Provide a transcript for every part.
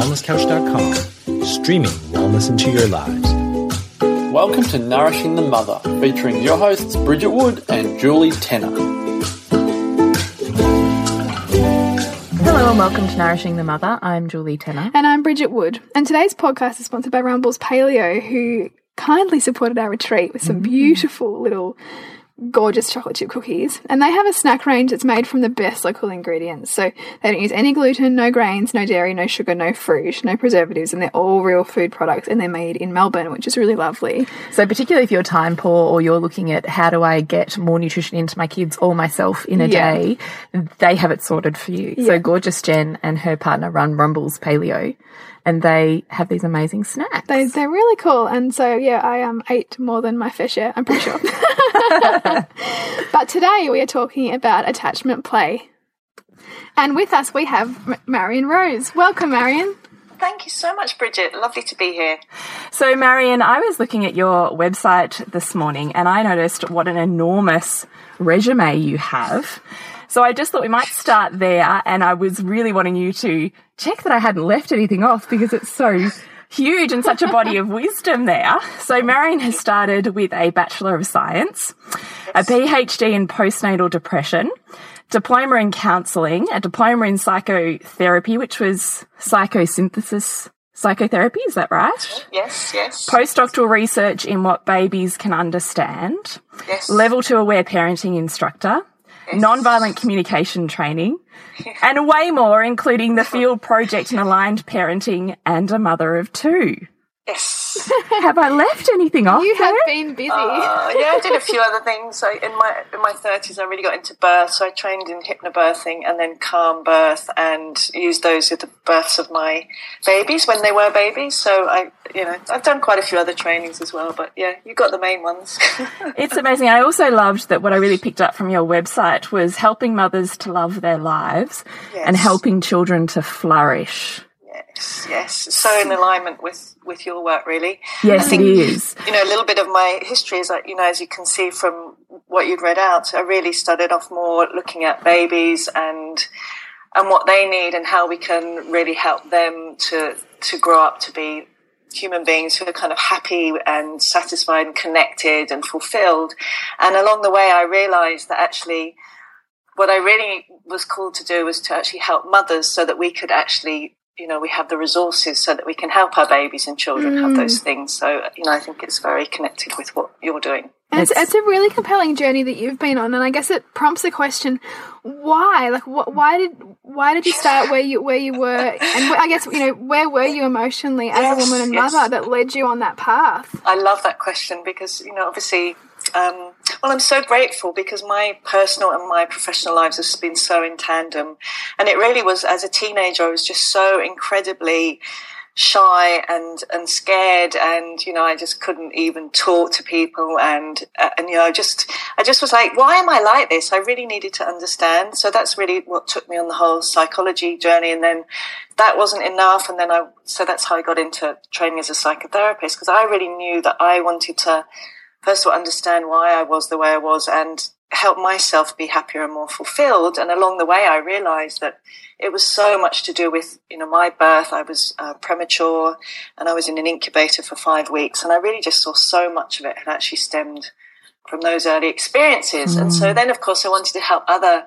wellnesscouch.com, streaming wellness into your lives. Welcome to Nourishing the Mother, featuring your hosts Bridget Wood and Julie Tenner. Hello and welcome to Nourishing the Mother. I'm Julie Tenner. And I'm Bridget Wood. And today's podcast is sponsored by Rumbles Paleo, who kindly supported our retreat with some mm. beautiful little gorgeous chocolate chip cookies. And they have a snack range that's made from the best local ingredients. So they don't use any gluten, no grains, no dairy, no sugar, no fruit, no preservatives, and they're all real food products and they're made in Melbourne, which is really lovely. So particularly if you're time poor or you're looking at how do I get more nutrition into my kids or myself in a yeah. day, they have it sorted for you. Yeah. So gorgeous Jen and her partner run Rumbles Paleo and they have these amazing snacks. They, they're really cool. And so, yeah, I um, ate more than my fair share, I'm pretty sure. but today we are talking about attachment play. And with us we have Marion Rose. Welcome, Marion. Thank you so much, Bridget. Lovely to be here. So, Marion, I was looking at your website this morning and I noticed what an enormous resume you have. So I just thought we might start there. And I was really wanting you to check that I hadn't left anything off because it's so huge and such a body of wisdom there. So Marion has started with a Bachelor of Science, a PhD in postnatal depression, diploma in counselling, a diploma in psychotherapy, which was psychosynthesis psychotherapy, is that right? Yes, yes. Postdoctoral research in what babies can understand. Yes. Level two aware parenting instructor non-violent communication training, and way more, including the field project in aligned parenting and a mother of two. Yes. have I left anything off? You there? have been busy. Uh, yeah, I did a few other things. So in my in my thirties, I really got into birth. So I trained in hypnobirthing and then calm birth, and used those with the births of my babies when they were babies. So I, you know, I've done quite a few other trainings as well. But yeah, you got the main ones. it's amazing. I also loved that. What I really picked up from your website was helping mothers to love their lives yes. and helping children to flourish. Yes, yes. So in alignment with with your work, really. Yes, think, it is. You know, a little bit of my history is that you know, as you can see from what you'd read out, I really started off more looking at babies and and what they need and how we can really help them to to grow up to be human beings who are kind of happy and satisfied and connected and fulfilled. And along the way, I realized that actually what I really was called to do was to actually help mothers so that we could actually you know, we have the resources so that we can help our babies and children mm. have those mm. things. So, you know, I think it's very connected with what you're doing. It's, it's, a really compelling journey that you've been on, and I guess it prompts the question: Why? Like, wh why did why did you start where you where you were? And I guess you know where were you emotionally as yes, a woman and yes. mother that led you on that path? I love that question because you know, obviously, um, well, I'm so grateful because my personal and my professional lives have been so in tandem. And it really was, as a teenager, I was just so incredibly shy and and scared and you know I just couldn't even talk to people. And uh, and you know just I just was like why am I like this? I really needed to understand. So that's really what took me on the whole psychology journey. And then that wasn't enough. And then I so that's how I got into training as a psychotherapist because I really knew that I wanted to first of all understand why I was the way I was and help myself be happier and more fulfilled. And along the way, I realized that it was so much to do with, you know, my birth. I was uh, premature and I was in an incubator for five weeks. And I really just saw so much of it had actually stemmed from those early experiences. Mm. And so mm. then, of course, I wanted to help other,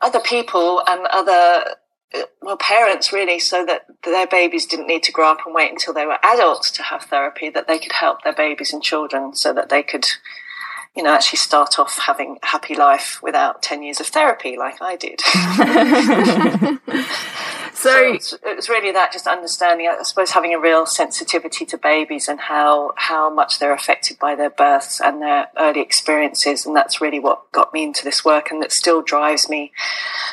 other people and other well, parents really, so that their babies didn't need to grow up and wait until they were adults to have therapy, that they could help their babies and children so that they could, you know, actually start off having a happy life without 10 years of therapy like I did. So, so it's, really that just understanding, I suppose, having a real sensitivity to babies and how how much they're affected by their births and their early experiences, and that's really what got me into this work, and that still drives me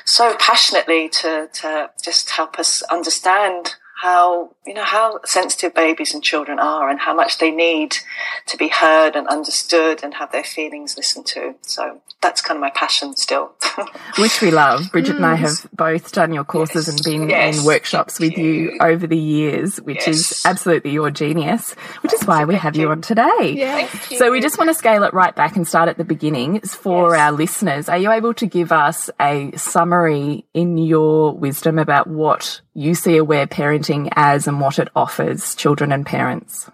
so passionately to to just help us understand how you know how sensitive babies and children are and how much they need to be heard and understood and have their feelings listened to so that's kind of my passion still which we love bridget mm. and i mm. have both done your courses yes. and been yes. in workshops with you. you. over the years which yes. is absolutely your genius which is why we have you. you on today yeah. so we just want to scale it right back and start at the beginning for our listeners are you able to give us a summary in your wisdom about what you see aware parenting as and what it offers children and parents?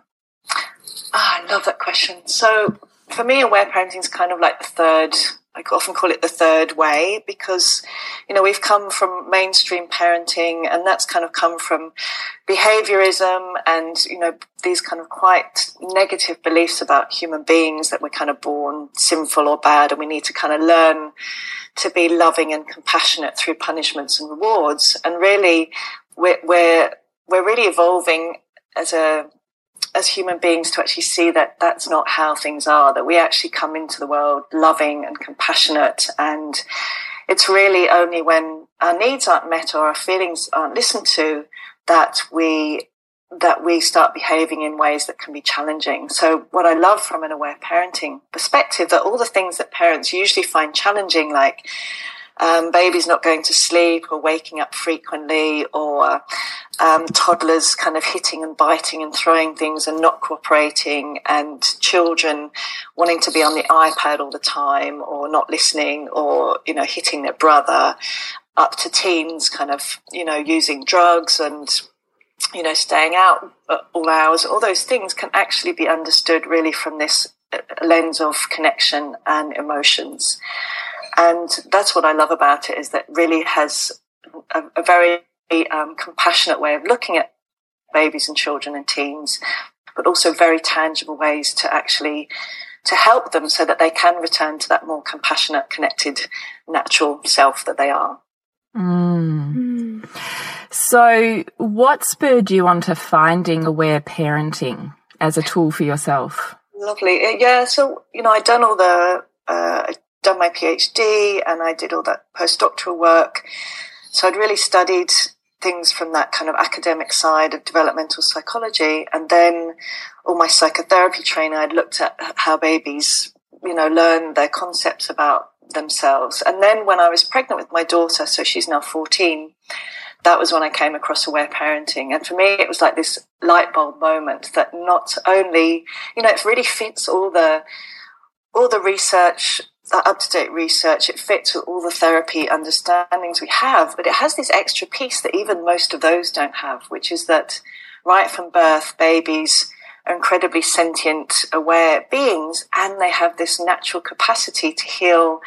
Ah, I love that question. So for me, aware parenting is kind of like the third I often call it the third way because, you know, we've come from mainstream parenting and that's kind of come from behaviorism and, you know, these kind of quite negative beliefs about human beings that we're kind of born sinful or bad and we need to kind of learn to be loving and compassionate through punishments and rewards. And really, we're, we're, we're really evolving as a as human beings to actually see that that's not how things are, that we actually come into the world loving and compassionate. And it's really only when our needs aren't met or our feelings aren't listened to that we that we start behaving in ways that can be challenging. So what I love from an aware parenting perspective that all the things that parents usually find challenging, like um, babies not going to sleep or waking up frequently or um, toddlers kind of hitting and biting and throwing things and not cooperating and children wanting to be on the iPad all the time or not listening or, you know, hitting their brother up to teens kind of, you know, using drugs and, you know, staying out all hours. All those things can actually be understood really from this lens of connection and emotions. And that's what I love about it is that it really has a, a very um, compassionate way of looking at babies and children and teens, but also very tangible ways to actually to help them so that they can return to that more compassionate, connected, natural self that they are. Mm. So, what spurred you on to finding aware parenting as a tool for yourself? Lovely, yeah. So, you know, I'd done all the uh, done my PhD and I did all that postdoctoral work. So I'd really studied things from that kind of academic side of developmental psychology. And then all my psychotherapy training, I'd looked at how babies, you know, learn their concepts about themselves. And then when I was pregnant with my daughter, so she's now 14, that was when I came across aware parenting. And for me, it was like this light bulb moment that not only, you know, it really fits all the, all the research up to date research, it fits with all the therapy understandings we have, but it has this extra piece that even most of those don't have, which is that right from birth, babies are incredibly sentient, aware beings, and they have this natural capacity to heal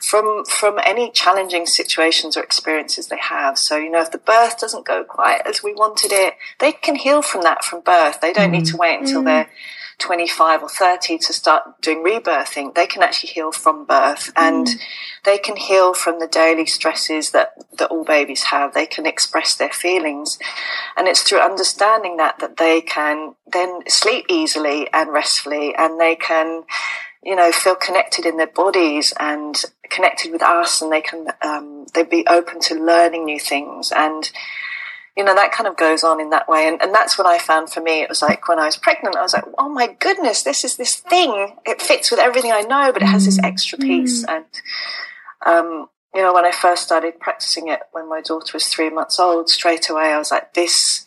from from any challenging situations or experiences they have. So, you know, if the birth doesn't go quite as we wanted it, they can heal from that from birth. They don't mm. need to wait until mm. they're 25 or 30 to start doing rebirthing, they can actually heal from birth and mm. they can heal from the daily stresses that, that all babies have. They can express their feelings. And it's through understanding that that they can then sleep easily and restfully and they can, you know, feel connected in their bodies and connected with us and they can, um, they'd be open to learning new things and, you know, that kind of goes on in that way. And, and that's what I found for me. It was like when I was pregnant, I was like, oh my goodness, this is this thing. It fits with everything I know, but it has this extra mm. piece. Mm. And, um, you know, when I first started practicing it when my daughter was three months old, straight away I was like, this,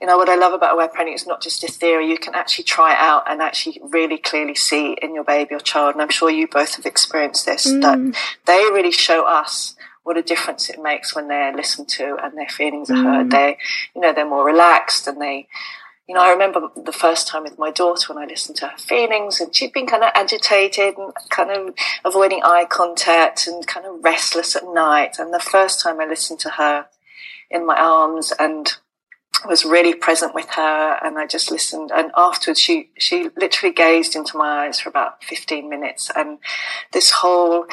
you know, what I love about aware parenting is not just a theory. You can actually try it out and actually really clearly see in your baby or child. And I'm sure you both have experienced this, mm. that they really show us what a difference it makes when they're listened to and their feelings are heard. Mm. They, you know, they're more relaxed and they, you know, I remember the first time with my daughter when I listened to her feelings and she'd been kind of agitated and kind of avoiding eye contact and kind of restless at night. And the first time I listened to her in my arms and was really present with her and I just listened and afterwards she she literally gazed into my eyes for about 15 minutes and this whole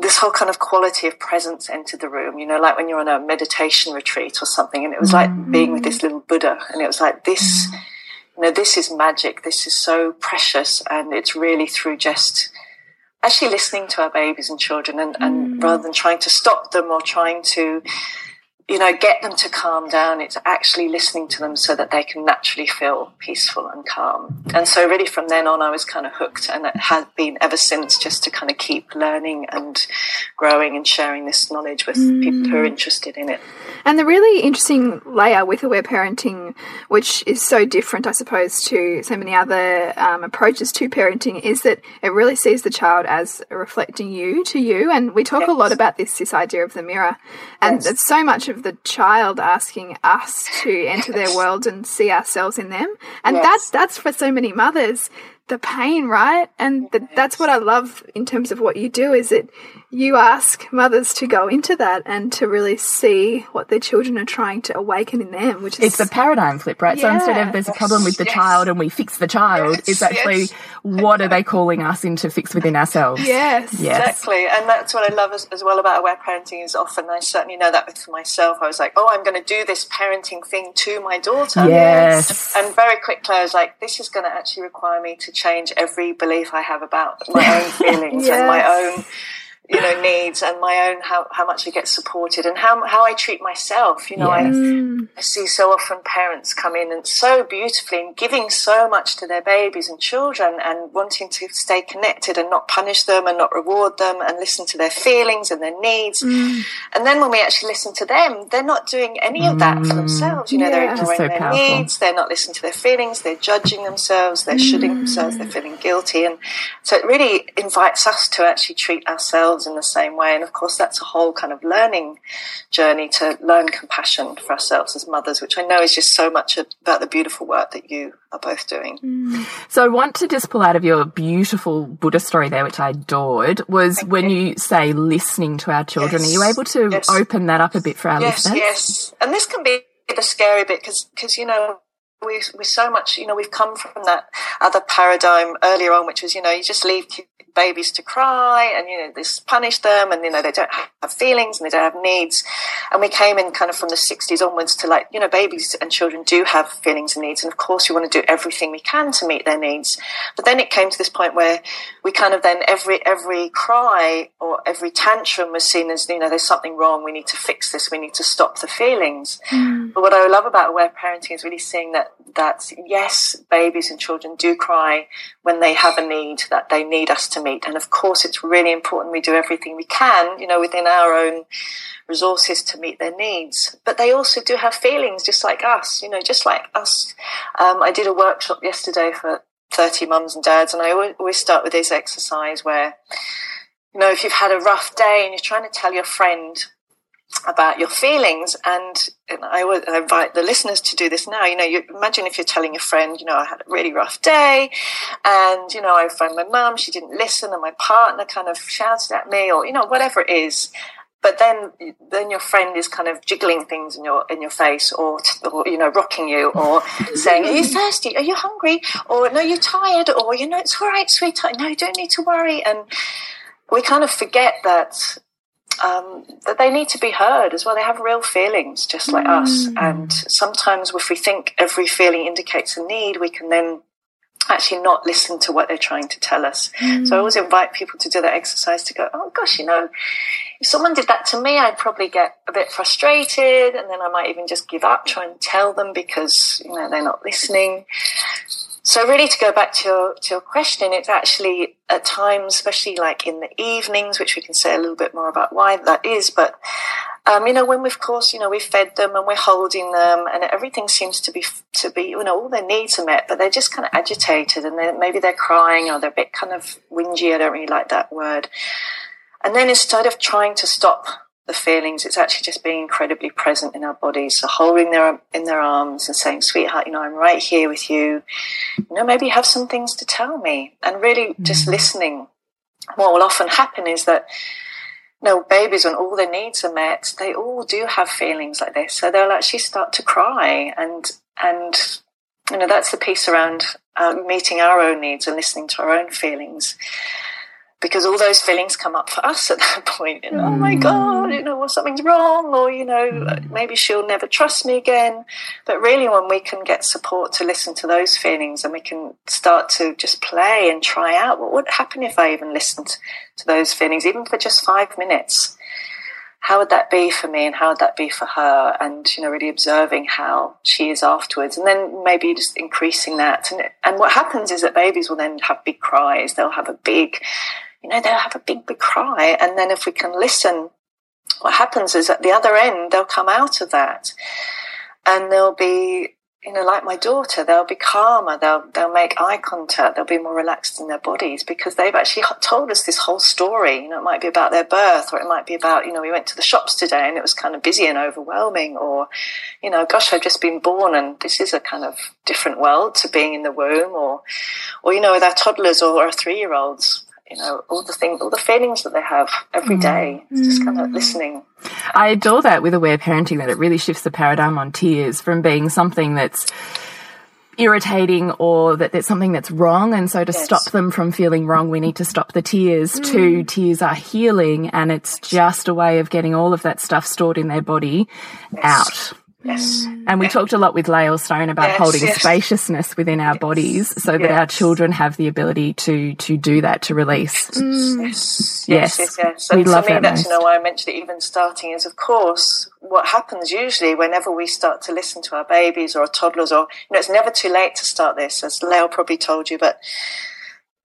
this whole kind of quality of presence entered the room, you know, like when you're on a meditation retreat or something, and it was like being with this little Buddha, and it was like this, mm. you know, this is magic, this is so precious, and it's really through just actually listening to our babies and children, and, and mm. rather than trying to stop them or trying to you know, get them to calm down. It's actually listening to them so that they can naturally feel peaceful and calm. And so, really, from then on, I was kind of hooked, and it has been ever since just to kind of keep learning and growing and sharing this knowledge with mm. people who are interested in it. And the really interesting layer with aware parenting, which is so different, I suppose, to so many other um, approaches to parenting, is that it really sees the child as reflecting you to you. And we talk yes. a lot about this this idea of the mirror, and yes. it's so much of of the child asking us to enter their world and see ourselves in them. And Yes. that's that's for so many mothers the pain, right? And th that's what I love in terms of what you do is that you ask mothers to go into that and to really see what their children are trying to awaken in them, which is It's a paradigm flip, right? So instead of there's a problem with the Yes. child and we fix the child, Yes, it's actually yes. what are they calling us in to fix within ourselves? yes. Yes. Exactly, and that's what I love as, as well about aware parenting. Is often I certainly know that for myself. I was like, oh, I'm going to do this parenting thing to my daughter. Yes. And very quickly, I was like, this is going to actually require me to change every belief I have about my own feelings and my own, you know, needs and my own how, how much I get supported and how how I treat myself. You know, Yes. I I see so often parents come in and so beautifully and giving so much to their babies and children and wanting to stay connected and not punish them and not reward them and listen to their feelings and their needs. Mm. And then when we actually listen to them, they're not doing any of that for mm. themselves. You know, they're ignoring so their powerful. needs, they're not listening to their feelings, they're judging themselves, they're shooting themselves, they're feeling guilty. And so it really invites us to actually treat ourselves in the same way. And of course, that's a whole kind of learning journey to learn compassion for ourselves as mothers, which I know is just so much about the beautiful work that you are both doing. Mm. So I want to just pull out of your beautiful Buddha story there, which I adored, was when you say listening to our children. Yes. Are you able to Yes. open that up a bit for our yes, listeners? yes. And this can be the scary bit because, you know, we, we so much, you know, we've come from that other paradigm earlier on, which was, you know, you just leave babies to cry and, you know, this punish them and, you know, they don't have feelings and they don't have needs. And we came in kind of from the 60s onwards to like, you know, babies and children do have feelings and needs. And of course, we want to do everything we can to meet their needs. But then it came to this point where we kind of then every, every cry or every tantrum was seen as, you know, there's something wrong. We need to fix this. We need to stop the feelings. Hmm. But what I love about aware parenting is really seeing that that yes, babies and children do cry when they have a need that they need us to meet. And of course, it's really important we do everything we can, you know, within our own resources to meet their needs. But they also do have feelings, just like us, you know, just like us. Um, I did a workshop yesterday for 30 mums and dads, and I always, always start with this exercise where, you know, if you've had a rough day and you're trying to tell your friend about your feelings. And, and I would I invite the listeners to do this now. You know you imagine if you're telling your friend you know I had a really rough day and you know I phoned my mum she didn't listen and my partner kind of shouted at me or you know whatever it is. But then then your friend is kind of jiggling things in your in your face or, or you know rocking you or saying are you thirsty? Are you hungry? Or no you're tired? Or you know it's all right sweetheart. No you don't need to worry. And we kind of forget that um, that they need to be heard as well. They have real feelings just like us. And sometimes if we think every feeling indicates a need, we can then actually not listen to what they're trying to tell us. So I always invite people to do that exercise to go, oh gosh, you know, if someone did that to me, I'd probably get a bit frustrated and then I might even just give up try and tell them because, you know, they're not listening. So really to go back to your to your question, it's actually at times, especially like in the evenings, which we can say a little bit more about why that is, but um, you know, when we've, of course, you know, we've fed them and we're holding them and everything seems to be, to be, you know, all their needs are met, but they're just kind of agitated and they're, maybe they're crying or they're a bit kind of whingy. I don't really like that word. And then instead of trying to stop the feelings, it's actually just being incredibly present in our bodies. So holding their, in their arms and saying, sweetheart, you know, I'm right here with you. You know, maybe you have some things to tell me and really just listening. What will often happen is that You no, know, babies, when all their needs are met, they all do have feelings like this. So they'll actually start to cry, and and you know that's the piece around uh, meeting our own needs and listening to our own feelings, because all those feelings come up for us at that point. Know, oh my hmm. god, you know, well, something's wrong, or you know, hmm. maybe she'll never trust me again. But really, when we can get support to listen to those feelings, and we can start to just play and try out what would happen if I even listened to those feelings, even for just five minutes. How would that be for me, and how would that be for her? And you know, really observing how she is afterwards, and then maybe just increasing that. And and what happens is that babies will then have big cries. They'll have a big, you know, they'll have a big, big cry, and then if we can listen, what happens is at the other end they'll come out of that, and they'll be you know, like my daughter, they'll be calmer, they'll, they'll make eye contact, they'll be more relaxed in their bodies because they've actually told us this whole story. You know, it might be about their birth or it might be about, you know, we went to the shops today and it was kind of busy and overwhelming or, you know, gosh, I've just been born and this is a kind of different world to being in the womb or, or, you know, with our toddlers or our three year olds, you know, all the things, all the feelings that they have every day, mm. just kind of listening. I adore that with aware parenting that it really shifts the paradigm on tears from being something that's irritating or that there's something that's wrong and so to yes. stop them from feeling wrong we need to stop the tears mm. to tears are healing and it's just a way of getting all of that stuff stored in their body yes. out Yes. And we talked a lot with Lael Stone about yes, holding yes. spaciousness within our yes. bodies so that our children have the ability to to do that, to release. Mm. Yes. Yes. Yes. yes, we love me, that that's, you know, why I mentioned it even starting is, of course, what happens usually whenever we start to listen to our babies or our toddlers or, you know, it's never too late to start this, as Lael probably told you, but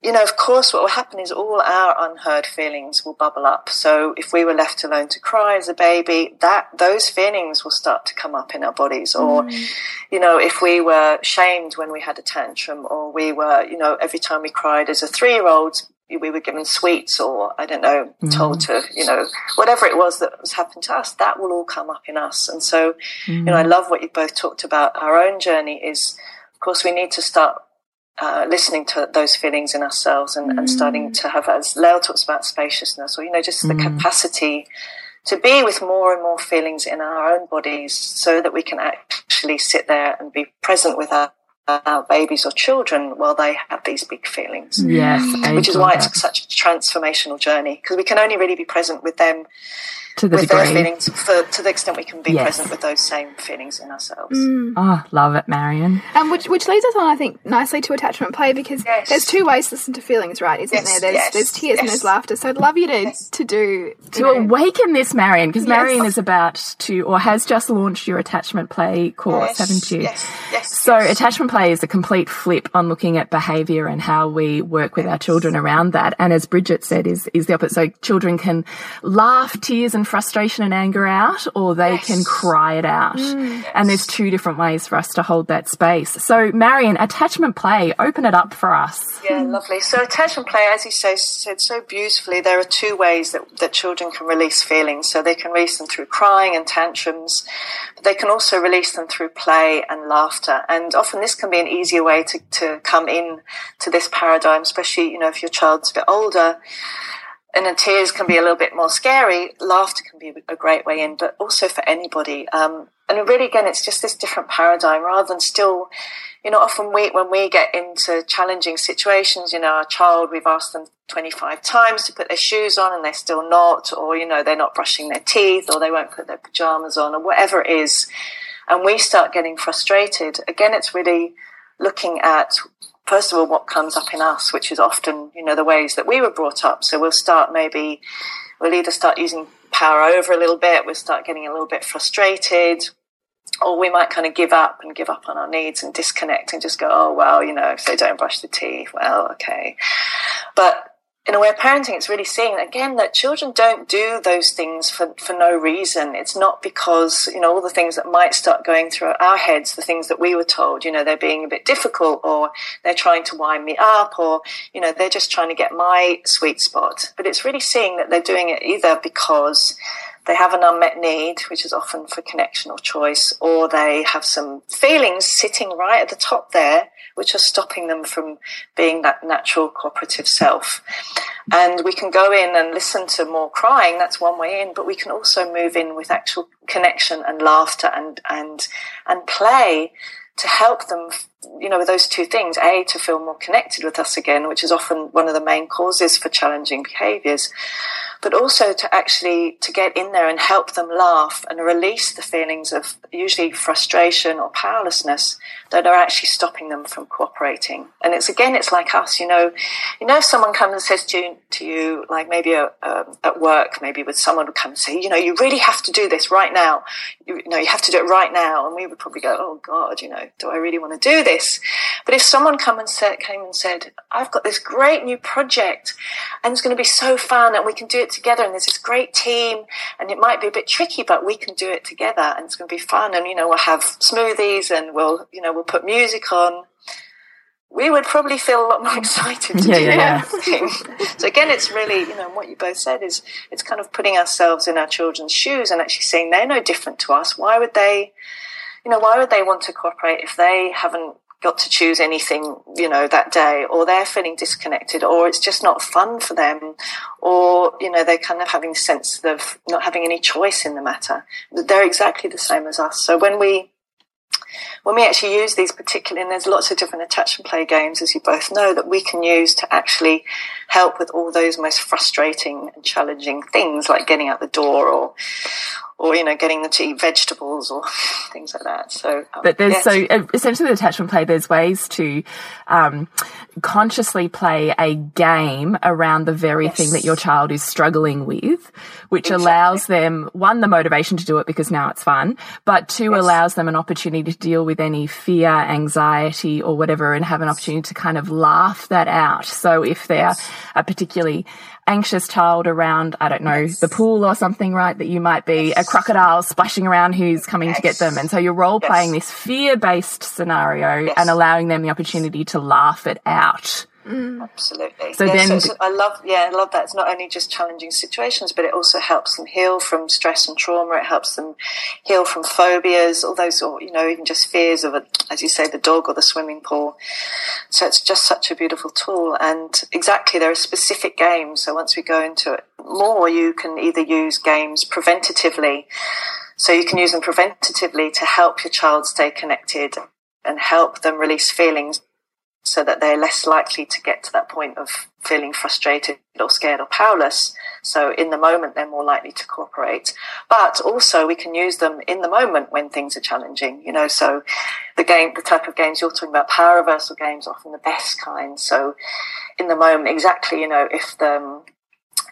you know, of course, what will happen is all our unheard feelings will bubble up. So if we were left alone to cry as a baby, that those feelings will start to come up in our bodies. Or, mm. you know, if we were shamed when we had a tantrum, or we were, you know, every time we cried as a three-year-old, we were given sweets, or I don't know, mm. told to, you know, whatever it was that was happened to us, that will all come up in us. And so, mm. you know, I love what you both talked about. Our own journey is, of course, we need to start uh, listening to those feelings in ourselves and, mm. and, starting to have, as Lael talks about spaciousness, or, you know, just mm. the capacity to be with more and more feelings in our own bodies so that we can actually sit there and be present with our, our babies or children while they have these big feelings. Yes. Which is why that. it's such a transformational journey because we can only really be present with them to the with degree. their feelings for, to the extent we can be yes. present with those same feelings in ourselves. Mm. Oh, love it, Marion. And which which leads us on, I think, nicely to attachment play because yes. there's two ways to listen to feelings, right? Isn't yes, there? There's there's tears and there's laughter. So I'd love you to to do to know. awaken this, Marion, because Marion is about to or has just launched your attachment play course, haven't you? Yes. Yes. So attachment play is a complete flip on looking at behaviour and how we work with our children around that. And as Bridget said, is is the opposite. So children can laugh, tears, and frustration and anger out or they yes. can cry it out. Mm. And there's two different ways for us to hold that space. So, Marion, attachment play, open it up for us. Yeah, lovely. So, attachment play, as you say, said so beautifully, there are two ways that, that children can release feelings. So, they can release them through crying and tantrums, but they can also release them through play and laughter. And often this can be an easier way to, to come in to this paradigm, especially, you know, if your child's a bit older and tears can be a little bit more scary. Laughter can be a great way in, but also for anybody. Um, and really, again, it's just this different paradigm rather than still, you know, often we, when we get into challenging situations, you know, our child, we've asked them 25 times to put their shoes on and they're still not, or, you know, they're not brushing their teeth or they won't put their pajamas on or whatever it is. And we start getting frustrated. Again, it's really looking at first of all, what comes up in us, which is often, you know, the ways that we were brought up. So we'll start maybe, we'll either start using power over a little bit, we'll start getting a little bit frustrated, or we might kind of give up and give up on our needs and disconnect and just go, oh, well, you know, if they don't brush the teeth, well, okay. But in a aware parenting, it's really seeing again that children don't do those things for, for no reason. It's not because, you know, all the things that might start going through our heads, the things that we were told, you know, they're being a bit difficult or they're trying to wind me up or, you know, they're just trying to get my sweet spot. But it's really seeing that they're doing it either because they have an unmet need, which is often for connection or choice, or they have some feelings sitting right at the top there which are stopping them from being that natural cooperative self. And we can go in and listen to more crying, that's one way in, but we can also move in with actual connection and laughter and, and, and play to help them, you know, with those two things, A, to feel more connected with us again, which is often one of the main causes for challenging behaviors, but also to actually to get in there and help them laugh and release the feelings of usually frustration or powerlessness that are actually stopping them from cooperating. And it's again, it's like us, you know, you know, if someone comes and says to you, to you like maybe a, um, at work, maybe with someone would come and say, you know, you really have to do this right now. You, you know, you have to do it right now. And we would probably go, oh God, you know, do I really want to do this. But if someone come and said, came and said, I've got this great new project and it's going to be so fun and we can do it together and there's this great team and it might be a bit tricky, but we can do it together and it's going to be fun. And, you know, we'll have smoothies and we'll, you know, we'll put music on we would probably feel a lot more excited to Yeah, do yeah, yeah. thing. so again, it's really, you know, what you both said is it's kind of putting ourselves in our children's shoes and actually saying they're no different to us. Why would they, you know, why would they want to cooperate if they haven't got to choose anything, you know, that day, or they're feeling disconnected, or it's just not fun for them, or, you know, they're kind of having a sense of not having any choice in the matter. They're exactly the same as us. So when we when we actually use these particularly, and there's lots of different attachment play games, as you both know, that we can use to actually help with all those most frustrating and challenging things, like getting out the door or, or you know, getting them to eat vegetables or things like that. So, um, But there's yes. so essentially with attachment play, there's ways to um, consciously play a game around the very thing that your child is struggling with, which allows them one the motivation to do it because now it's fun, but two allows them an opportunity to deal with any fear, anxiety, or whatever, and have an opportunity to kind of laugh that out. So if they're a particularly anxious child around, I don't know, the pool or something, right? That you might be a crocodile splashing around who's coming to get them. And so you're role playing this fear based scenario and allowing them the opportunity to laugh it out. Mm. Absolutely. So Yeah, then- it's- I love, yeah, I love that. It's not only just challenging situations, but it also helps them heal from stress and trauma. It helps them heal from phobias, all those, or you know, even just fears of, a, as you say, the dog or the swimming pool. So it's just such a beautiful tool. And exactly, there are specific games. So once we go into it more, you can either use games preventatively. So you can use them preventatively to help your child stay connected and help them release feelings so that they're less likely to get to that point of feeling frustrated or scared or powerless. So in the moment, they're more likely to cooperate. But also we can use them in the moment when things are challenging, you know, so the game, the type of games you're talking about, power reversal games, often the best kind. So in the moment, exactly, you know, if the, um,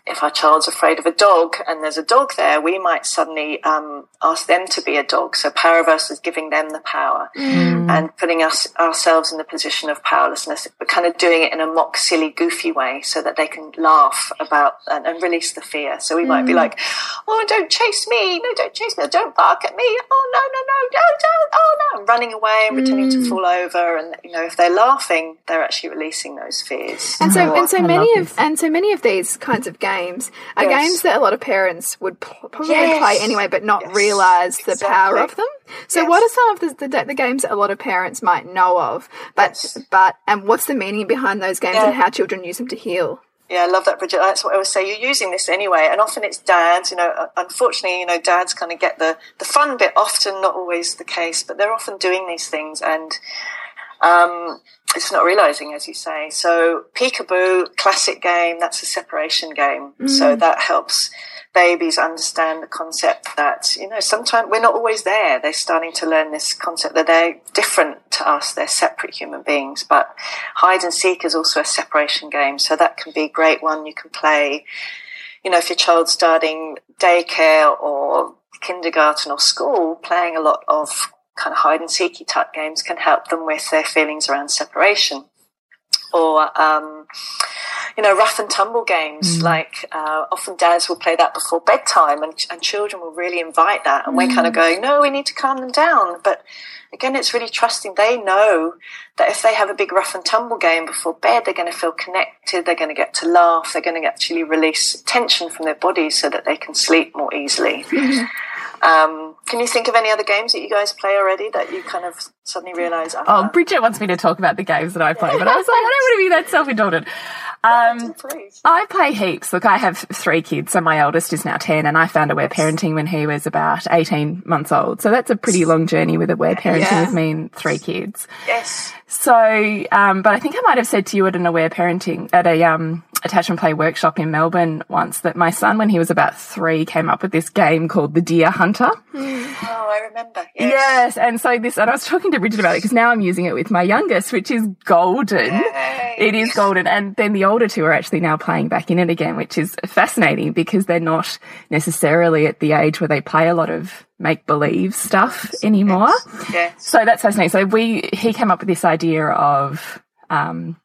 if our child's afraid of a dog and there's a dog there, we might suddenly um, ask them to be a dog. So power versus giving them the power mm. and putting us ourselves in the position of powerlessness, but kind of doing it in a mock, silly, goofy way so that they can laugh about and, and release the fear. So we might be mm. like, "Oh, don't chase me! No, don't chase me! Don't bark at me! Oh no, no, no, no, don't! Oh no!" And running away and pretending to mm. fall over. And you know, if they're laughing, they're actually releasing those fears. And so, Or- and so I many of this. and so many of these kinds of games are Yes. games that a lot of parents would probably Yes. play anyway, but not Yes. realize the power of them. So, what are some of the, the the games that a lot of parents might know of? But but and what's the meaning behind those games Yeah. and how children use them to heal? Yeah, I love that, Bridget. That's what I always say. You're using this anyway, and often it's dads. You know, uh, unfortunately, you know, dads kind of get the the fun bit. Often, not always the case, but they're often doing these things, and um, it's not realizing, as you say. So, peekaboo, classic game. That's a separation game. So mm. that helps babies understand the concept that you know sometimes we're not always there. They're starting to learn this concept that they're different to us. They're separate human beings. But hide and seek is also a separation game, so that can be a great one you can play. You know, if your child's starting daycare or kindergarten or school, playing a lot of kind of hide and seeky type games can help them with their feelings around separation. Or um, you know, rough and tumble games. Like uh, often dads will play that before bedtime, and, and children will really invite that. And we're kind of going, no, we need to calm them down. But again, it's really trusting. They know that if they have a big rough and tumble game before bed, they're going to feel connected. They're going to get to laugh. They're going to actually release tension from their bodies so that they can sleep more easily. Um, can you think of any other games that you guys play already that you kind of suddenly realise? Oh, Bridget wants me to talk about the games that I play, but I was like, I don't want to be that self indulgent. Um. I play heaps. Look, I have three kids, so my eldest is now 10, and I found aware parenting when he was about 18 months old. So that's a pretty long journey with aware parenting Yeah. with me and three kids. Yes. So, um, but I think I might have said to you at an aware parenting, at a, um, attachment play workshop in Melbourne once that my son, when he was about three, came up with this game called the Deer Hunter. Oh, I remember. Yes. Yes, and so this, and I was talking to Bridget about it because now I'm using it with my youngest, which is golden. Yay. It is golden, and then the older two are actually now playing back in it again, which is fascinating because they're not necessarily at the age where they play a lot of make believe stuff anymore. Yes. So that's fascinating. So we he came up with this idea of um,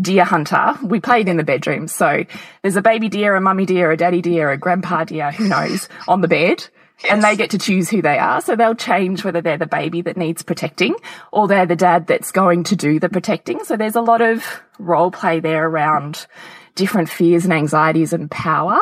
deer hunter. We played in the bedroom. So there's a baby deer, a mummy deer, a daddy deer, a grandpa deer, who knows, on the bed. And they get to choose who they are. So they'll change whether they're the baby that needs protecting or they're the dad that's going to do the protecting. So there's a lot of role play there around different fears and anxieties and power.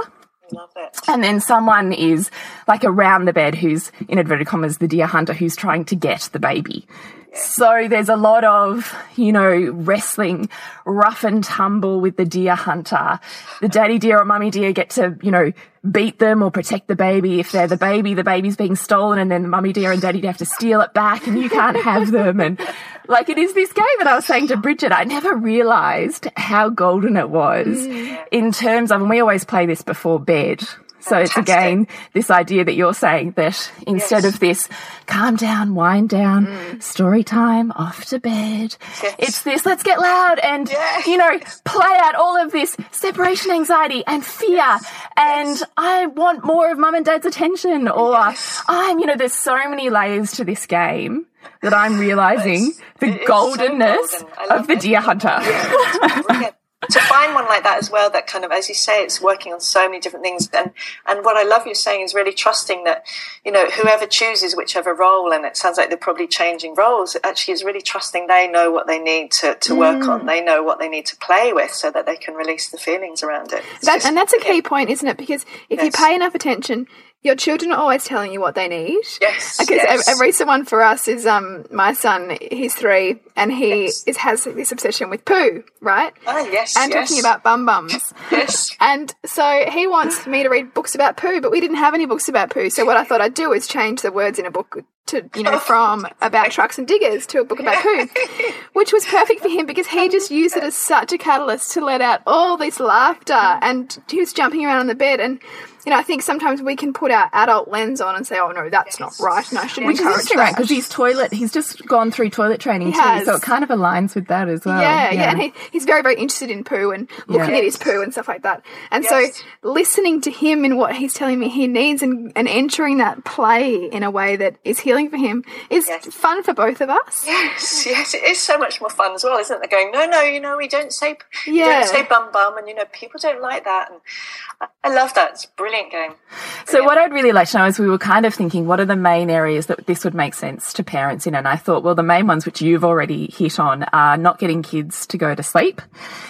Love it. And then someone is like around the bed who's, in inverted commas, the deer hunter who's trying to get the baby. So there's a lot of, you know, wrestling, rough and tumble with the deer hunter. The daddy deer or mummy deer get to, you know, beat them or protect the baby. If they're the baby, the baby's being stolen and then the mummy deer and daddy deer have to steal it back and you can't have them. And like it is this game that I was saying to Bridget, I never realized how golden it was mm. in terms of, and we always play this before bed. So it's again this idea that you're saying that instead Yes. of this calm down, wind down, mm. story time, off to bed, Yes. it's this let's get loud and Yes. you know play out all of this separation anxiety and fear and I want more of mum and dad's attention or I'm you know there's so many layers to this game that I'm realizing the is so goldenness golden. Of the it. deer hunter. Brilliant. To find one like that as well that kind of as you say it's working on so many different things. And and what i love you saying is really trusting that you know whoever chooses whichever role and it sounds like they're probably changing roles actually is really trusting they know what they need to, to work on. Mm. They know what they need to play with so that they can release the feelings around it. That, just and that's a key brilliant. point, isn't it? Because if you pay enough attention, your children are always telling you what they need. Yes, Because yes. a, a recent one for us is um my son. He's three, and he Yes. is has this obsession with poo, right? ah yes and yes. talking about bum bums. yes And so he wants me to read books about poo, but we didn't have any books about poo. So what I thought I'd do is change the words in a book to, you know, from about trucks and diggers to a book about poo, which was perfect for him because he just used it as such a catalyst to let out all this laughter. And he was jumping around on the bed. And, you know, I think sometimes we can put our adult lens on and say, oh, no, that's not right. And I shouldn't Which is encourage interesting, right? that. Because he's toilet, he's just gone through toilet training He too, has. so it kind of aligns with that as well. Yeah, yeah, and he, he's very, very interested in poo and looking Yeah. at his poo and stuff like that. And Yes. so, listening to him and what he's telling me he needs and, and entering that play in a way that is healing for him is Yes. fun for both of us. Yes, yes, it is so much more fun as well, isn't it? Going, no, no, you know, we don't say, Yeah. don't say bum bum, and you know, people don't like that, and I, I love that. It's a brilliant game. So what I'd really like to know is we were kind of thinking, what are the main areas that this would make sense to parents in? And I thought, well, the main ones which you've already hit on are not getting kids to go to sleep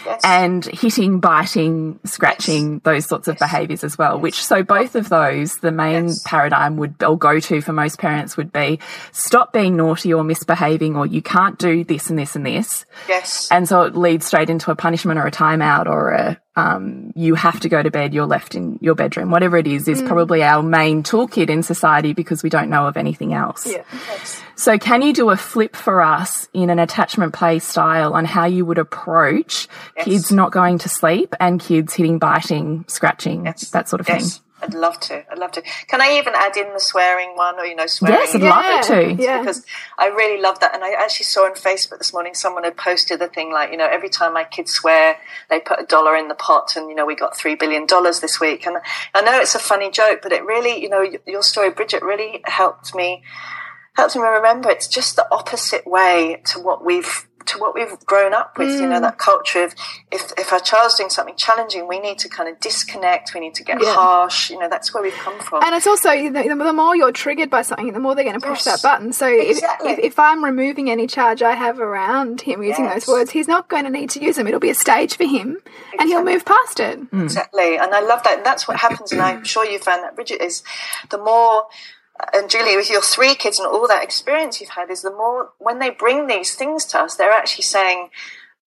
Yes. and hitting, biting, scratching, those sorts of behaviours as well. Which so both of those, the main Yes. paradigm would or go to for most parents would be stop being naughty or misbehaving or you can't do this and this and this. yes, And so it leads straight into a punishment or a timeout or a um, you have to go to bed, you're left in your bedroom. Whatever it is, is probably our main toolkit in society because we don't know of anything else. Yeah. yes. So can you do a flip for us in an attachment play style on how you would approach kids not going to sleep and kids hitting, biting, scratching, Yes. that sort of Yes. thing? I'd love to. I'd love to. Can I even add in the swearing one, or you know, swearing? Yes, I'd love it to. Yeah. because I really love that. And I actually saw on Facebook this morning someone had posted a thing like, you know, every time my kids swear, they put a dollar in the pot, and you know, we got three billion dollars this week. And I know it's a funny joke, but it really, you know, your story, Bridget, really helped me helped me remember it's just the opposite way to what we've to what we've grown up with, you know, mm. that culture of if, if our child's doing something challenging, we need to kind of disconnect, we need to get Yeah. harsh, you know, that's where we've come from. And it's also the, the more you're triggered by something, the more they're going to push Yes. that button. So if, Exactly. if, if I'm removing any charge I have around him using Yes. those words, he's not going to need to use them. It'll be a stage for him, and he'll move past it. Exactly. And I love that. And that's what happens. And I'm sure you found that, Bridget, is the more, and Julie, with your three kids and all that experience you've had, is the more, when they bring these things to us, they're actually saying,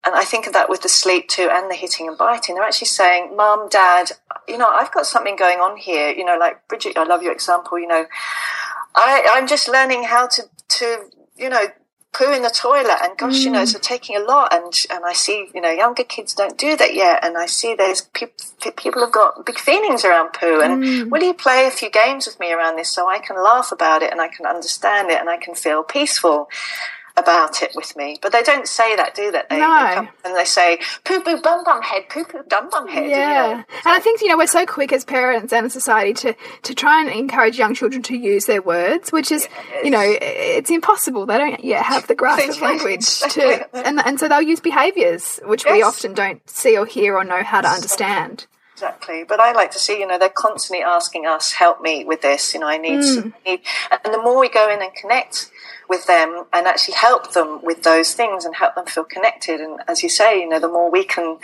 and I think of that with the sleep too and the hitting and biting, they're actually saying, Mom, Dad, you know, I've got something going on here. You know, like Bridget, I love your example, you know, I, I'm just learning how to, to, you know, poo in the toilet and gosh you know mm. it's taking a lot and and i see you know younger kids don't do that yet and i see there's people people have got big feelings around poo and mm. will you play a few games with me around this so i can laugh about it and i can understand it and i can feel peaceful about it with me but they don't say that do they, they, No. they come and they say poo poo bum bum head poo poo dum bum head Yeah, you know. and I think you know we're so quick as parents and society to to try and encourage young children to use their words, which is you know it's impossible. They don't yet have the grasp of language to, and and so they'll use behaviours which we often don't see or hear or know how to understand. Exactly, but I like to see, you know, they're constantly asking us, "Help me with this." You know, I need, hmm. need, and the more we go in and connect with them and actually help them with those things and help them feel connected, and as you say, you know, the more we can,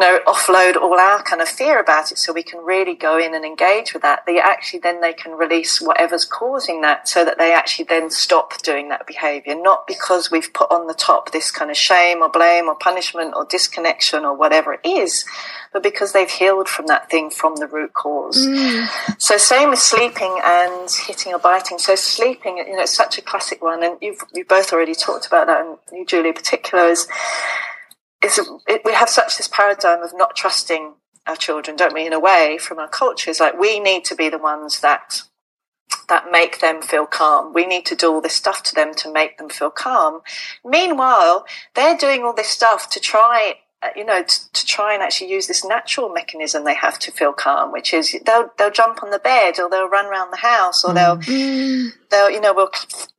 know, offload all our kind of fear about it, so we can really go in and engage with that. They actually then they can release whatever's causing that, so that they actually then stop doing that behaviour, not because we've put on the top this kind of shame or blame or punishment or disconnection or whatever it is but because they've healed from that thing from the root cause. Mm. So same with sleeping and hitting or biting. So sleeping, you know, it's such a classic one, and you've you both already talked about that, and you, Julie, in particular, is is it, we have such this paradigm of not trusting our children, don't we? In a way, from our cultures, like we need to be the ones that that make them feel calm. We need to do all this stuff to them to make them feel calm. Meanwhile, they're doing all this stuff to try, Uh, you know, to, to try and actually use this natural mechanism they have to feel calm, which is they'll they'll jump on the bed or they'll run around the house or they'll mm. they'll you know we'll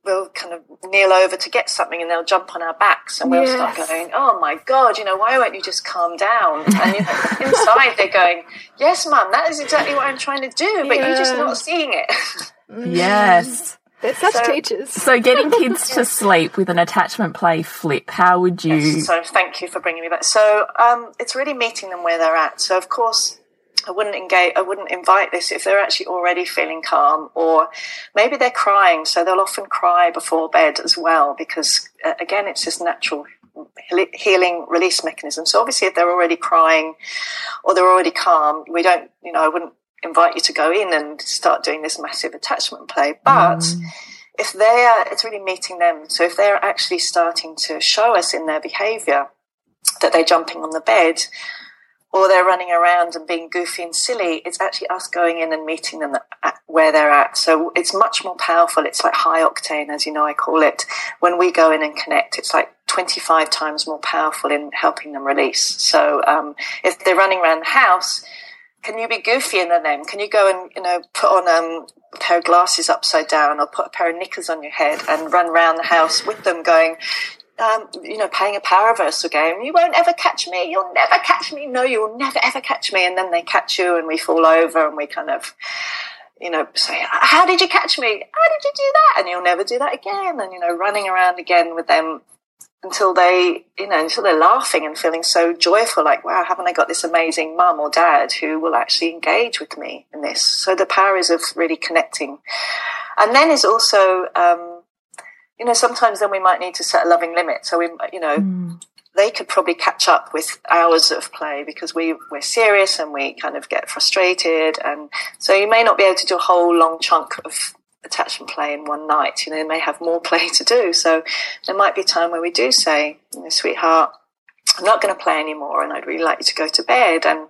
we'll kind of kneel over to get something and they'll jump on our backs and we'll start going, oh my god, you know, why won't you just calm down? And you know, inside they're going, yes, mum, that is exactly what I'm trying to do, but you're just not seeing it. Yes. Mm. They're such So- teachers. So getting kids to sleep with an attachment play flip, how would you? So thank you for bringing me back. So um, it's really meeting them where they're at. So of course, I wouldn't engage. I wouldn't invite this if they're actually already feeling calm, or maybe they're crying. So they'll often cry before bed as well, because uh, again, it's this natural healing release mechanism. So obviously, if they're already crying or they're already calm, we don't. You know, I wouldn't invite you to go in and start doing this massive attachment play, but if they're, it's really meeting them. So if they're actually starting to show us in their behavior that they're jumping on the bed or they're running around and being goofy and silly, it's actually us going in and meeting them at where they're at. So it's much more powerful. It's like high octane, as you know, I call it. When we go in and connect, it's like 25 times more powerful in helping them release. So um, if they're running around the house, can you be goofier than them? Can you go and you know put on um, a pair of glasses upside down, or put a pair of knickers on your head and run around the house with them, going, um, you know, playing a power game? You won't ever catch me. You'll never catch me. No, you will never ever catch me. And then they catch you, and we fall over, and we kind of. You know, say, how did you catch me? How did you do that? And you'll never do that again. And, you know, running around again with them until they, you know, until they're laughing and feeling so joyful, like, wow, haven't I got this amazing mum or dad who will actually engage with me in this? So the power is of really connecting. And then is also, um, you know, sometimes then we might need to set a loving limit. So we, you know, they could probably catch up with hours of play because we, we're serious and we kind of get frustrated. And so you may not be able to do a whole long chunk of attachment play in one night. You know, they may have more play to do. So there might be a time where we do say, you know, sweetheart, I'm not going to play anymore and I'd really like you to go to bed. And,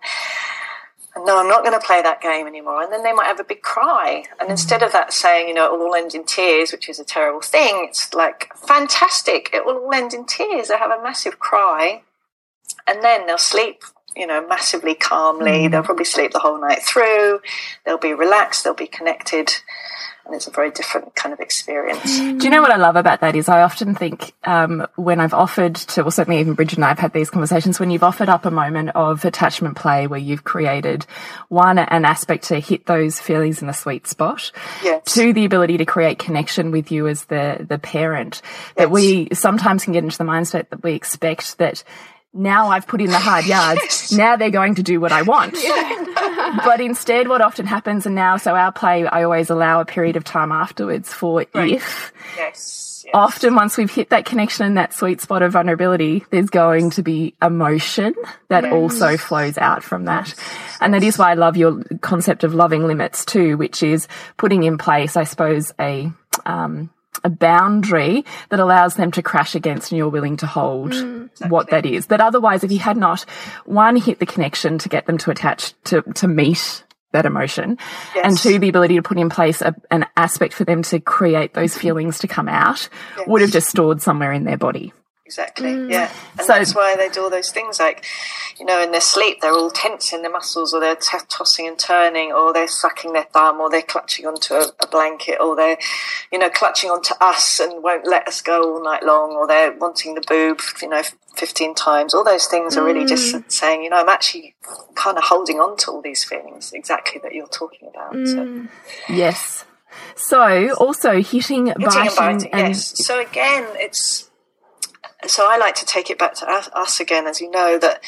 and no, I'm not going to play that game anymore. And then they might have a big cry. And instead of that saying, you know, it will all end in tears, which is a terrible thing, it's like, fantastic, it will all end in tears. They have a massive cry. And then they'll sleep, you know, massively calmly. Mm. They'll probably sleep the whole night through. They'll be relaxed. They'll be connected. And it's a very different kind of experience. Do you know what I love about that is I often think um, when I've offered to, well, certainly even Bridget and I have had these conversations, when you've offered up a moment of attachment play where you've created one, an aspect to hit those feelings in the sweet spot, Yes. two, the ability to create connection with you as the, the parent, that we sometimes can get into the mindset that we expect that now I've put in the hard yards. Now they're going to do what I want. but instead, what often happens, and now, so our play, I always allow a period of time afterwards for if. Yes. yes. Often, once we've hit that connection and that sweet spot of vulnerability, there's going to be emotion that also flows out from that. And that is why I love your concept of loving limits too, which is putting in place, I suppose, a, um, a boundary that allows them to crash against and you're willing to hold mm, what that is. But otherwise, if you had not, one, hit the connection to get them to attach, to, to meet that emotion, and two, the ability to put in place a, an aspect for them to create those mm-hmm. feelings to come out, would have just stored somewhere in their body. Exactly. Mm. Yeah. And So- that's why they do all those things like, you know, in their sleep, they're all tensing their muscles or they're t- tossing and turning or they're sucking their thumb or they're clutching onto a, a blanket or they're, you know, clutching onto us and won't let us go all night long or they're wanting the boob, you know, 15 times. All those things are really just mm. saying, you know, I'm actually kind of holding on to all these feelings exactly that you're talking about. So. Mm. Yes. So also hitting, Hitting biting, and biting, and yes. So again, it's so I like to take it back to us, again, as you know that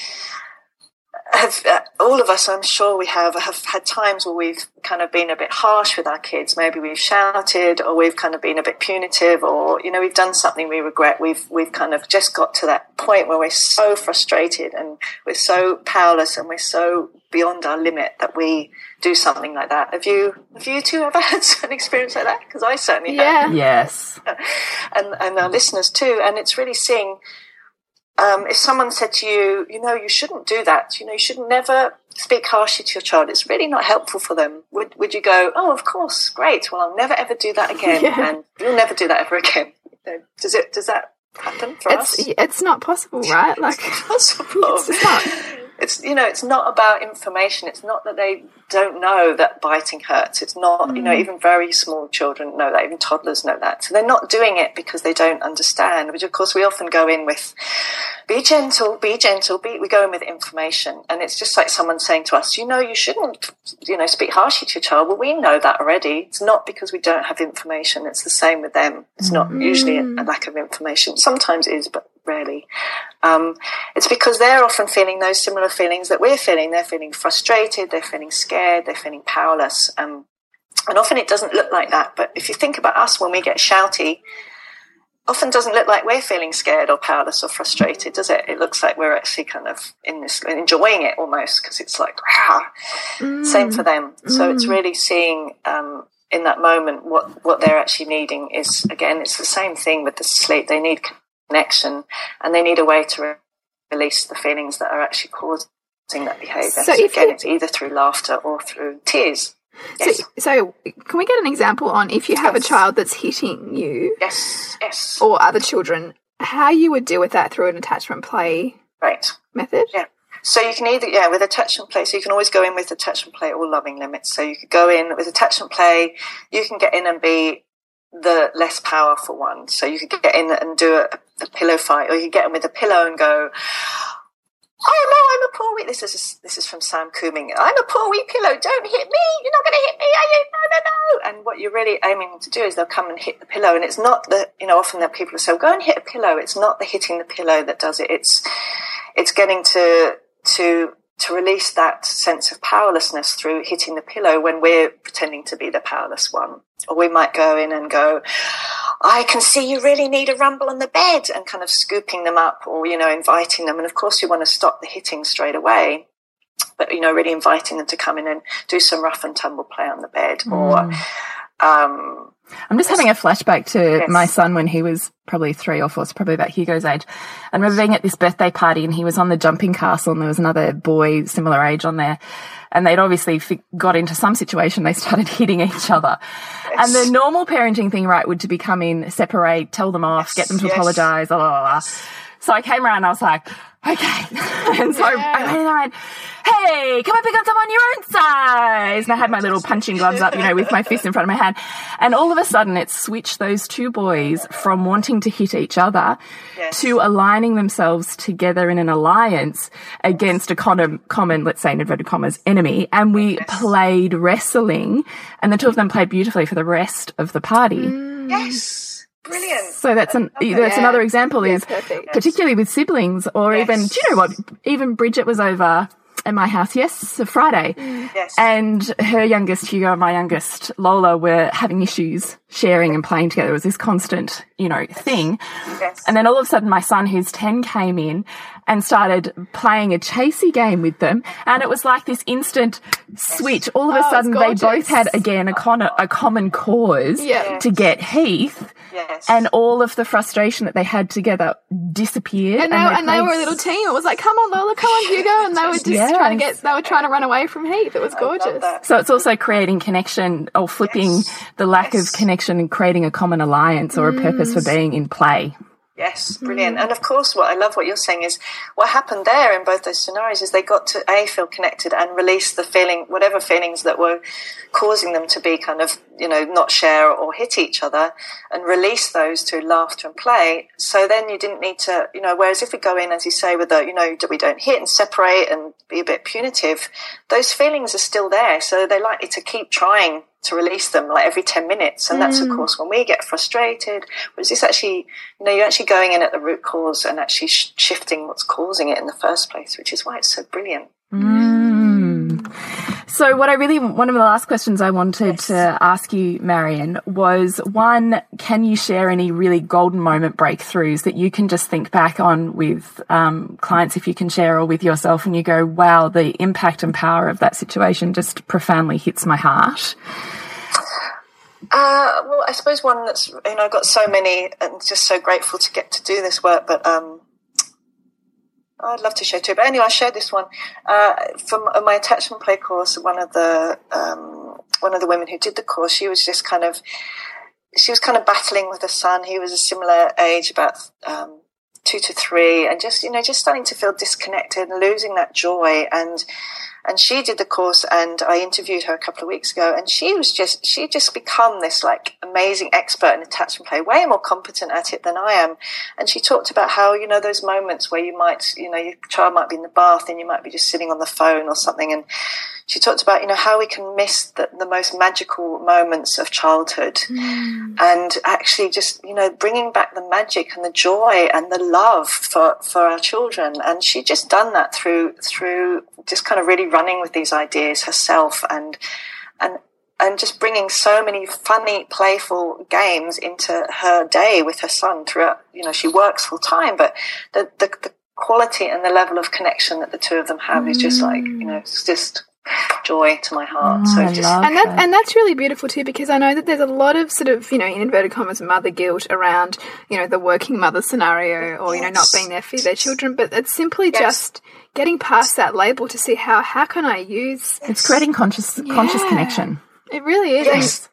have uh, all of us, I'm sure we have, have had times where we've kind of been a bit harsh with our kids. Maybe we've shouted, or we've kind of been a bit punitive, or you know, we've done something we regret. We've we've kind of just got to that point where we're so frustrated and we're so powerless and we're so beyond our limit that we do something like that. Have you have you two ever had an experience like that? Because I certainly have Yeah. yes. and, and our listeners too. And it's really seeing um, if someone said to you, you know, you shouldn't do that. You know, you should never speak harshly to your child. It's really not helpful for them. Would would you go, oh, of course, great. Well, I'll never ever do that again, Yeah. and you'll never do that ever again. You know, Does it? Does that happen for It's us? it's not possible, right? Like Possible. it's not. It's you know, it's not about information. It's not that they don't know that biting hurts. It's not you know, mm. even very small children know that. Even toddlers know that. So they're not doing it because they don't understand. Which of course we often go in with, be gentle, be gentle. Be, we go in with information, and it's just like someone saying to us, you know, you shouldn't you know speak harshly to your child. Well, we know that already. It's not because we don't have information. It's the same with them. It's not usually a, a lack of information. Sometimes it is, but rarely. Um, it's because they're often feeling those similar feelings that we're feeling. They're feeling frustrated, they're feeling scared, they're feeling powerless. Um, and often it doesn't look like that. But if you think about us when we get shouty, often doesn't look like we're feeling scared or powerless or frustrated, does it? It looks like we're actually kind of in this, enjoying it almost because it's like, "Rah." same for them. So it's really seeing um, in that moment what, what they're actually needing is, again, it's the same thing with the sleep. They need connection and they need a way to re- release the feelings that are actually causing that behavior. So So, if again, you- it's either through laughter or through tears. Yes, So, so can we get an example on if you have a child that's hitting you yes, yes. or other children, how you would deal with that through an attachment play Right. method? Yeah. So you can either, yeah, with attachment play, so you can always go in with attachment play or loving limits. So you could go in with attachment play, you can get in and be the less powerful one. So you could get in and do a, a pillow fight, or you get in with a pillow and go, Oh no, I'm a poor wee. This is this is from Sam Cooming. I'm a poor wee pillow. Don't hit me. You're not going to hit me, are you? No, no, no. And what you're really aiming to do is they'll come and hit the pillow, and it's not the you know often that people say, "Go and hit a pillow." It's not the hitting the pillow that does it. It's it's getting to to to release that sense of powerlessness through hitting the pillow when we're pretending to be the powerless one. Or we might go in and go, I can see you really need a rumble on the bed and kind of scooping them up or, you know, inviting them. And of course you want to stop the hitting straight away. But, you know, really inviting them to come in and do some rough and tumble play on the bed or, um, I'm just having a flashback to Yes. my son when he was probably three or four, so probably about Hugo's age. I remember being at this birthday party and he was on the jumping castle and there was another boy similar age on there. And they'd obviously got into some situation. They started hitting each other. And the normal parenting thing, right, would to be come in, separate, tell them off, get them to yes. apologize, blah, blah, blah. So I came around and I was like, okay. and so I went in and I went, hey, come and pick on someone your own size. And I had my little punching gloves up, you know, with my fist in front of my hand. And all of a sudden it switched those two boys from wanting to hit each other Yes. to aligning themselves together in an alliance against a common, common, let's say in inverted commas, enemy. And we played wrestling and the two of them played beautifully for the rest of the party. yes, brilliant. So that's an that's Yeah. another example Yeah, is perfect. particularly with siblings or Yes. even do you know what even Bridget was over at my house, yes, Friday. Mm. Yes. And her youngest, Hugo, and my youngest, Lola, were having issues sharing and playing together. It was this constant, you know, thing. Yes. And then all of a sudden, my son, who's 10, came in and started playing a chasey game with them. And it was like this instant switch. All of a Oh, sudden, they both had, again, a, con- a common cause Yeah. to get Heath. yes. And all of the frustration that they had together disappeared. And they, and they were a little team. It was like, come on, Lola, come on, Hugo. And they were just Yes. trying to get, they were trying to run away from Heath. It was gorgeous. So it's also creating connection or flipping Yes. the lack Yes. of connection and creating a common alliance or a purpose for being in play. Yes, mm-hmm. brilliant. And of course, what I love what you're saying is what happened there in both those scenarios is they got to a feel connected and release the feeling, whatever feelings that were causing them to be kind of you know not share or hit each other, and release those to laughter and play. So then you didn't need to, you know. Whereas if we go in, as you say, with the you know that we don't hit and separate and be a bit punitive, those feelings are still there. So they're likely to keep trying to release them like every 10 minutes. And that's of mm. course when we get frustrated whereas this actually you know you're actually going in at the root cause and actually sh- shifting what's causing it in the first place which is why it's so brilliant mm. So, what I really, one of the last questions I wanted to ask you, Marion, was one, can you share any really golden moment breakthroughs that you can just think back on with um, clients, if you can share, or with yourself, and you go, wow, the impact and power of that situation just profoundly hits my heart? Uh, well, I suppose one that's you know I've got so many and just so grateful to get to do this work, but um, I'd love to share too. But anyway, I shared this one uh, from my attachment play course. One of the um, one of the women who did the course, she was just kind of she was kind of battling with her son. He was a similar age, about um, two to three, and just you know just starting to feel disconnected and losing that joy and and she did the course and I interviewed her a couple of weeks ago and she was just she just become this like amazing expert in attachment play way more competent at it than I am. And she talked about how you know those moments where you might you know your child might be in the bath and you might be just sitting on the phone or something and she talked about you know how we can miss the, the most magical moments of childhood. Mm. And actually just you know bringing back the magic and the joy and the love for for our children. And she just done that through through just kind of really running with these ideas herself and and and just bringing so many funny playful games into her day with her son throughout you know she works full time but the, the the quality and the level of connection that the two of them have is just like you know mm. it's just joy to my heart so oh, I just love and that that. and that's really beautiful too because I know that there's a lot of sort of you know in inverted commas mother guilt around you know the working mother scenario or you know not being there for their children but it's simply Yes. just getting past that label to see how how can I use It's creating conscious, conscious connection. it really is yes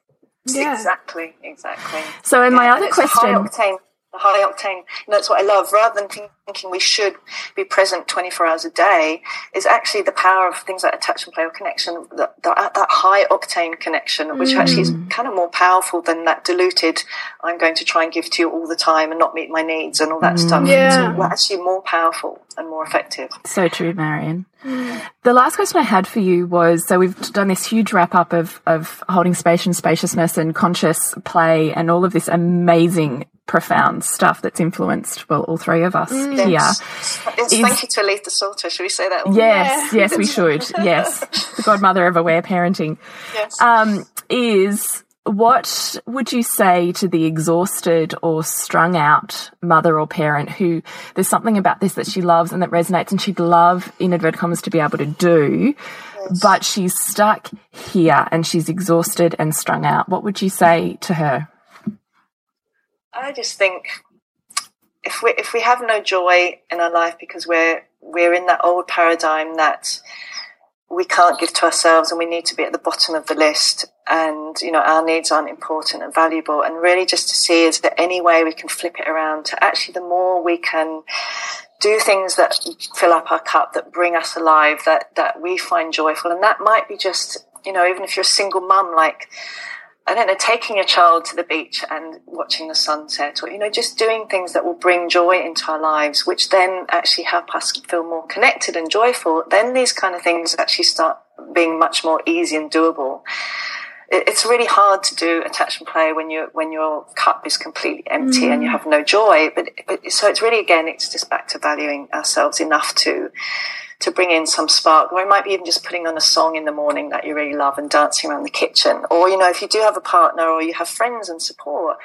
yeah exactly exactly So, and my other and it's a question. high octane, the high octane. And that's what I love. Rather than thinking we should be present 24 hours a day, is actually the power of things like attachment play or connection, that, that, uh, that high octane connection, which actually is mm. kind of more powerful than that diluted, I'm going to try and give to you all the time and not meet my needs and all that mm. stuff. Yeah. It's all actually more powerful and more effective. So true, Marion. Mm. The last question I had for you was so we've done this huge wrap up of, of holding space and spaciousness and conscious play and all of this amazing, profound stuff that's influenced, well, all three of us here. Yes. It's- Is- Thank you to Aletha Solter. Should we say that? Yes, yes, we should. Yes. The godmother of aware parenting. Yes. Um, is what would you say to the exhausted or strung out mother or parent who there's something about this that she loves and that resonates and she'd love in inverted commas to be able to do, but she's stuck here and she's exhausted and strung out? What would you say to her? I just think if we if we have no joy in our life because we're we're in that old paradigm that we can't give to ourselves and we need to be at the bottom of the list and you know our needs aren't important and valuable. And really just to see is there any way we can flip it around to actually the more we can do things that fill up our cup that bring us alive that that we find joyful. And that might be just you know even if you're a single mum like I don't know, taking a child to the beach and watching the sunset, or you know, just doing things that will bring joy into our lives, which then actually help us feel more connected and joyful. Then these kind of things actually start being much more easy and doable. It, it's really hard to do attachment play when you when your cup is completely empty and you mm. have no joy. But, but so it's really again, it's just back to valuing ourselves enough to to bring in some spark, or it might be even just putting on a song in the morning that you really love and dancing around the kitchen. Or, you know, if you do have a partner or you have friends and support,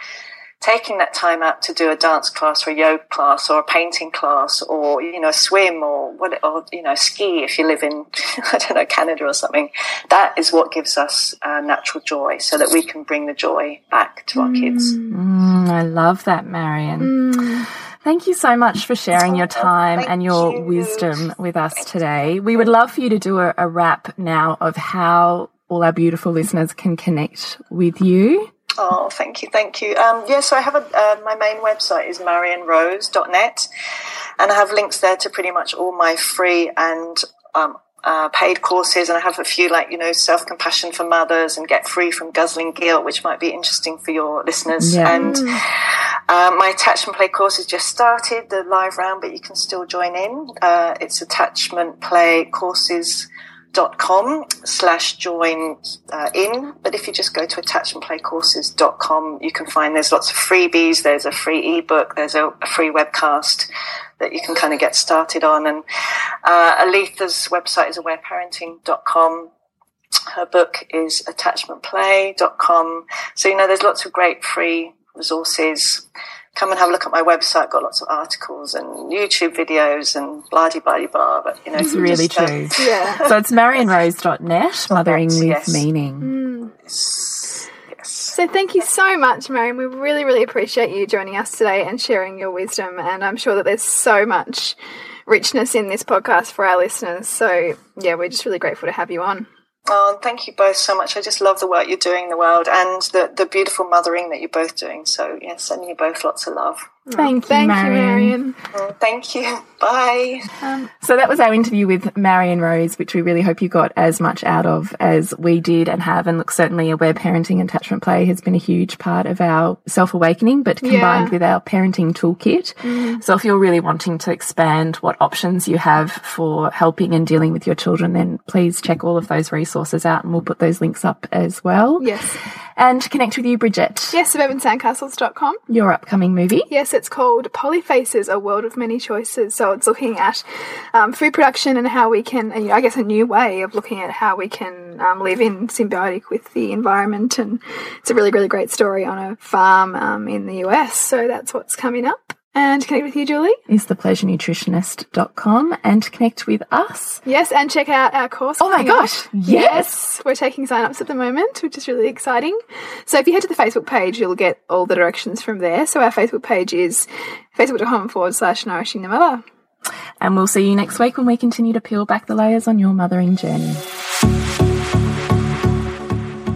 taking that time out to do a dance class or a yoga class or a painting class or you know swim or what or you know ski if you live in I don't know Canada or something that is what gives us uh, natural joy so that we can bring the joy back to our kids Mm, I love that, Marion. Thank you so much for sharing your time thank and your you. wisdom with us today. We would love for you to do a, a wrap now of how all our beautiful listeners can connect with you. Oh, thank you, thank you. Um, yeah, so I have a, uh, my main website is marionrose.net, and I have links there to pretty much all my free and um, uh, paid courses, and I have a few like you know self compassion for mothers and get free from guzzling guilt, which might be interesting for your listeners. Yeah. And um, my attachment play course has just started the live round, but you can still join in. Uh, it's attachment play courses dot com slash join uh, in. But if you just go to attachmentplaycourses.com you can find there's lots of freebies there's a free ebook there's a, a free webcast that you can kind of get started on. And uh, aletha's website is awareparenting.com her book is attachmentplay.com so you know there's lots of great free resources come and have a look at my website got lots of articles and youtube videos and blah blah blah blah but you know It's really just, uh, true. Yeah. So it's marionrose.net, mothering with yes. meaning. So thank you so much, Marion. We really, really appreciate you joining us today and sharing your wisdom. And I'm sure that there's so much richness in this podcast for our listeners. So yeah, we're just really grateful to have you on. Oh, thank you both so much. I just love the work you're doing in the world and the, the beautiful mothering that you're both doing. So, yeah, sending you both lots of love. Thank you, Thank Marion. you, Marion. Oh, thank you. Bye. Um, so that was our interview with Marion Rose, which we really hope you got as much out of as we did and have. And look, certainly aware parenting and attachment play has been a huge part of our self awakening, but combined Yeah. with our parenting toolkit. Mm. So if you're really wanting to expand what options you have for helping and dealing with your children, then please check all of those resources out and we'll put those links up as well. Yes. And connect with you, Bridget, Yes, suburbansandcastles.com. your upcoming movie. Yes, it's called Polyfaces, A World of Many Choices. So it's looking at um, food production and how we can, I guess, a new way of looking at how we can um, live in symbiotic with the environment. And it's a really, really great story on a farm um, in the US. So that's what's coming up. And connect with you, Julie. Is thepleasurenutritionist.com and connect with us. Yes, and check out our course. Oh my gosh, yes. We're taking sign-ups at the moment, which is really exciting. So if you head to the Facebook page, you'll get all the directions from there. So our Facebook page is facebook.com forward slash nourishing the mother. And we'll see you next week when we continue to peel back the layers on your mothering journey.